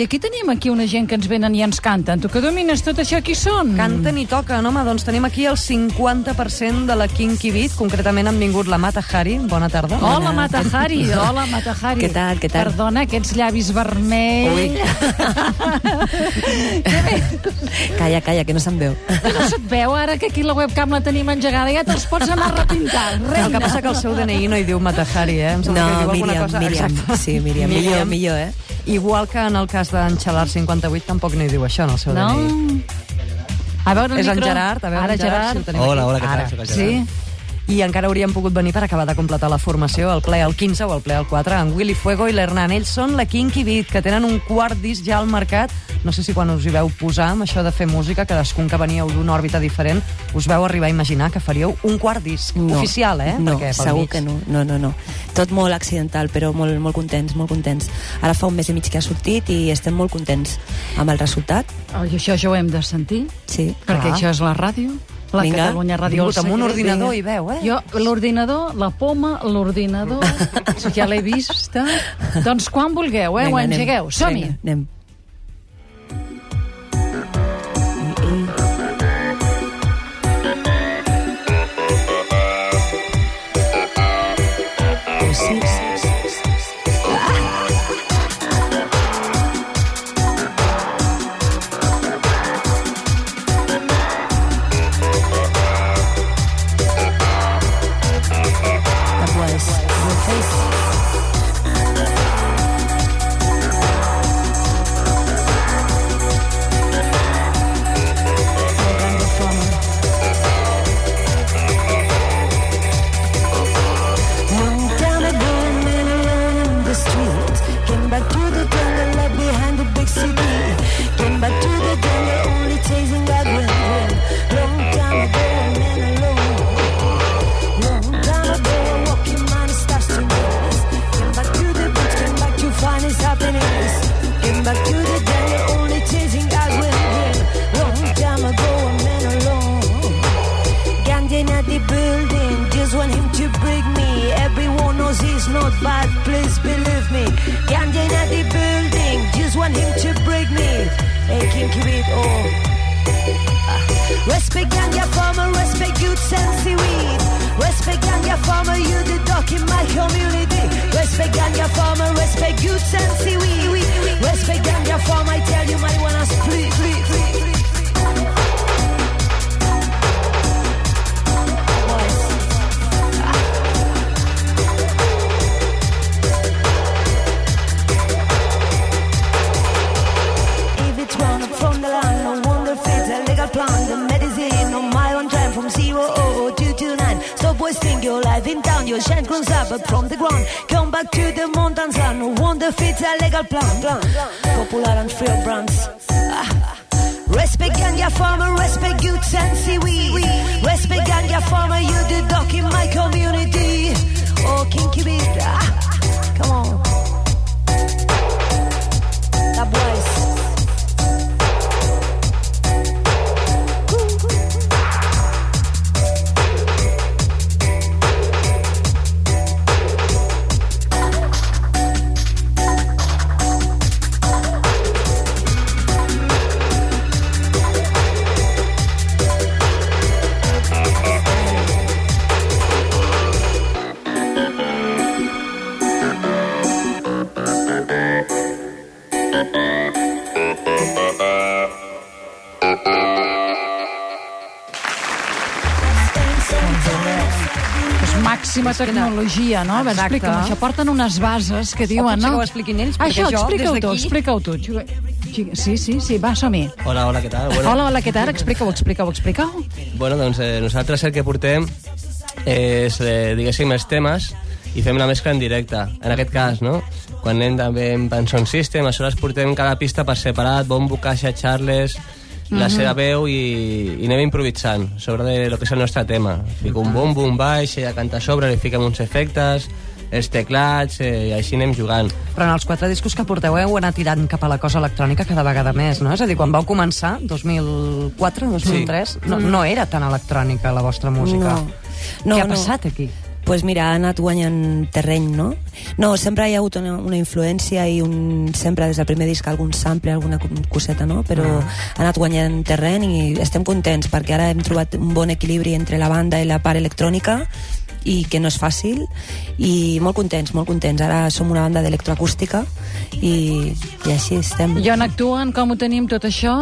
i aquí tenim aquí una gent que ens venen i ens canten. Tu que domines tot això, qui són? Canten i toquen, home, doncs tenim aquí el 50% de la Kinky Beat, concretament han vingut la Mata Hari, bona tarda. Hola, Matahari, hola, Matahari. Què tal, què tal? Perdona, aquests llavis vermells. Ui. Calla, calla, que no se'n veu. No se't veu ara que aquí la webcam la tenim engegada? Ja te'ls pots anar repintant, El reina. que passa que el seu DNI no hi diu Mata Hari, eh? Em sembla que No, diu Míriam, cosa... Míriam. Exacte. Sí, Míriam. Millor, millor, eh? Igual que en el cas d'en Xalar 58 tampoc no hi diu això en el seu No? DNI. A veure el És en micro. Gerard, a veure Ara, en Gerard, Gerard. si el tenim Hola, aquí. hola, què tal? El Gerard. Sí? I encara haurien pogut venir per acabar de completar la formació, el ple al 15 o el ple al 4, en Willy Fuego i l'Hernan. Ells són la Kinky Beat, que tenen un quart disc ja al mercat. No sé si quan us hi veu posar amb això de fer música, cadascun que veníeu d'una òrbita diferent, us veu arribar a imaginar que faríeu un quart disc oficial, eh? No, Perquè segur mig- que no. No, no, no. Tot molt accidental, però molt, molt contents, molt contents. Ara fa un mes i mig que ha sortit i estem molt contents amb el resultat. Oh, I això ja ho hem de sentir, Sí. perquè Clar. això és la ràdio. La Vinga. Catalunya Ràdio. Vingut el amb un ordinador Vinga. i veu, eh? Jo, l'ordinador, la poma, l'ordinador, ja l'he vista. Doncs quan vulgueu, eh? Vinga, ho engegueu. Som-hi. Vinga, Anem. incubate all. Ah. Respect and your farmer, respect youth sensi weed. Respect and your farmer, you the dog in my community. Respect and your farmer, respect youth sensi weed. Respect and your farmer, I tell you, my one is split. please, please. Life in town. Your shine grows up from the ground. Come back to the mountains and wonder if it's a legal plan. Popular and free brands. Respect ganja farmer, respect youth and seaweed. Respect ganja farmer, you the doc in my community. Oh, kinky beat. Ah. Come on. Pues màxima tecnologia, no? A veure, Exacte. explica'm, això porten unes bases que diuen, potser no? que ho expliquin ells, perquè Això, jo, explica-ho des tu, d'aquí- explica-ho tu. Xiu- xiu- Sí, sí, sí, va, som-hi. Hola, hola, què tal? Bueno, Hola, hola, què tal? Explica-ho, explica-ho, explica-ho. bueno doncs eh, nosaltres el que portem és, eh, diguéssim, els temes i fem la mescla en directe. En aquest cas, no? Quan anem també amb en Sound System, aleshores portem cada pista per separat, bombo, caixa, charles, la seva veu i, i anem improvisant sobre de lo que és el nostre tema. Fico un bombo, un baix, ella canta a sobre, li fiquem uns efectes, els teclats, eh, i així anem jugant. Però en els quatre discos que porteu heu anat tirant cap a la cosa electrònica cada vegada més, no? És a dir, quan vau començar, 2004, 2003, no, no era tan electrònica la vostra música. No. No, Què ha no. passat aquí? Pues mira, ha anat guanyant terreny, no? No, sempre hi ha hagut una, una influència i un, sempre des del primer disc algun sample, alguna co- coseta, no? Però ha anat guanyant terreny i estem contents perquè ara hem trobat un bon equilibri entre la banda i la part electrònica i que no és fàcil i molt contents, molt contents. Ara som una banda d'electroacústica i, i així estem. I on actuen? Com ho tenim tot això?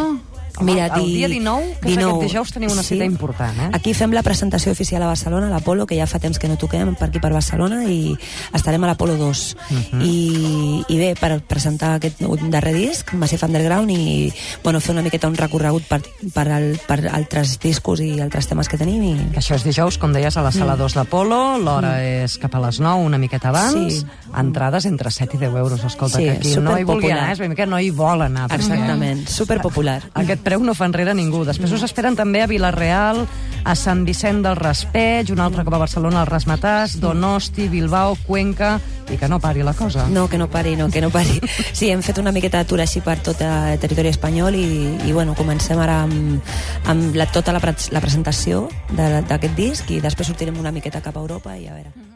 Mira, el di- dia 19, que és aquest dijous, tenim una cita important, eh? Aquí fem la presentació oficial a Barcelona, a l'Apolo, que ja fa temps que no toquem per aquí per Barcelona, i estarem a l'Apolo 2. Mhm. I, I bé, per presentar aquest darrer disc, Massive Underground, i bueno, fer una miqueta un recorregut per, per, al, per altres discos i altres temes que tenim. I... Que això és dijous, com deies, a la sala 2 d'Apolo, l'hora és cap a les 9, una miqueta abans, Mm. Sí. entrades entre 7 i 10 euros. Escolta, Sí, que aquí no hi vulgui superpopular. anar, és que no hi vol anar. Exactament, superpopular. Aquest preu no fa enrere ningú. Després us esperen també a Vilareal, a Sant Vicent del Raspeig, un altre cop a Barcelona, al Rasmatàs, Donosti, Bilbao, Cuenca, i que no pari la cosa. No, que no pari, no, que no pari. Sí, hem fet una miqueta de tour així per tot el territori espanyol i, i bueno, comencem ara amb, amb la, tota la, pre la presentació d'aquest disc i després sortirem una miqueta cap a Europa i a veure.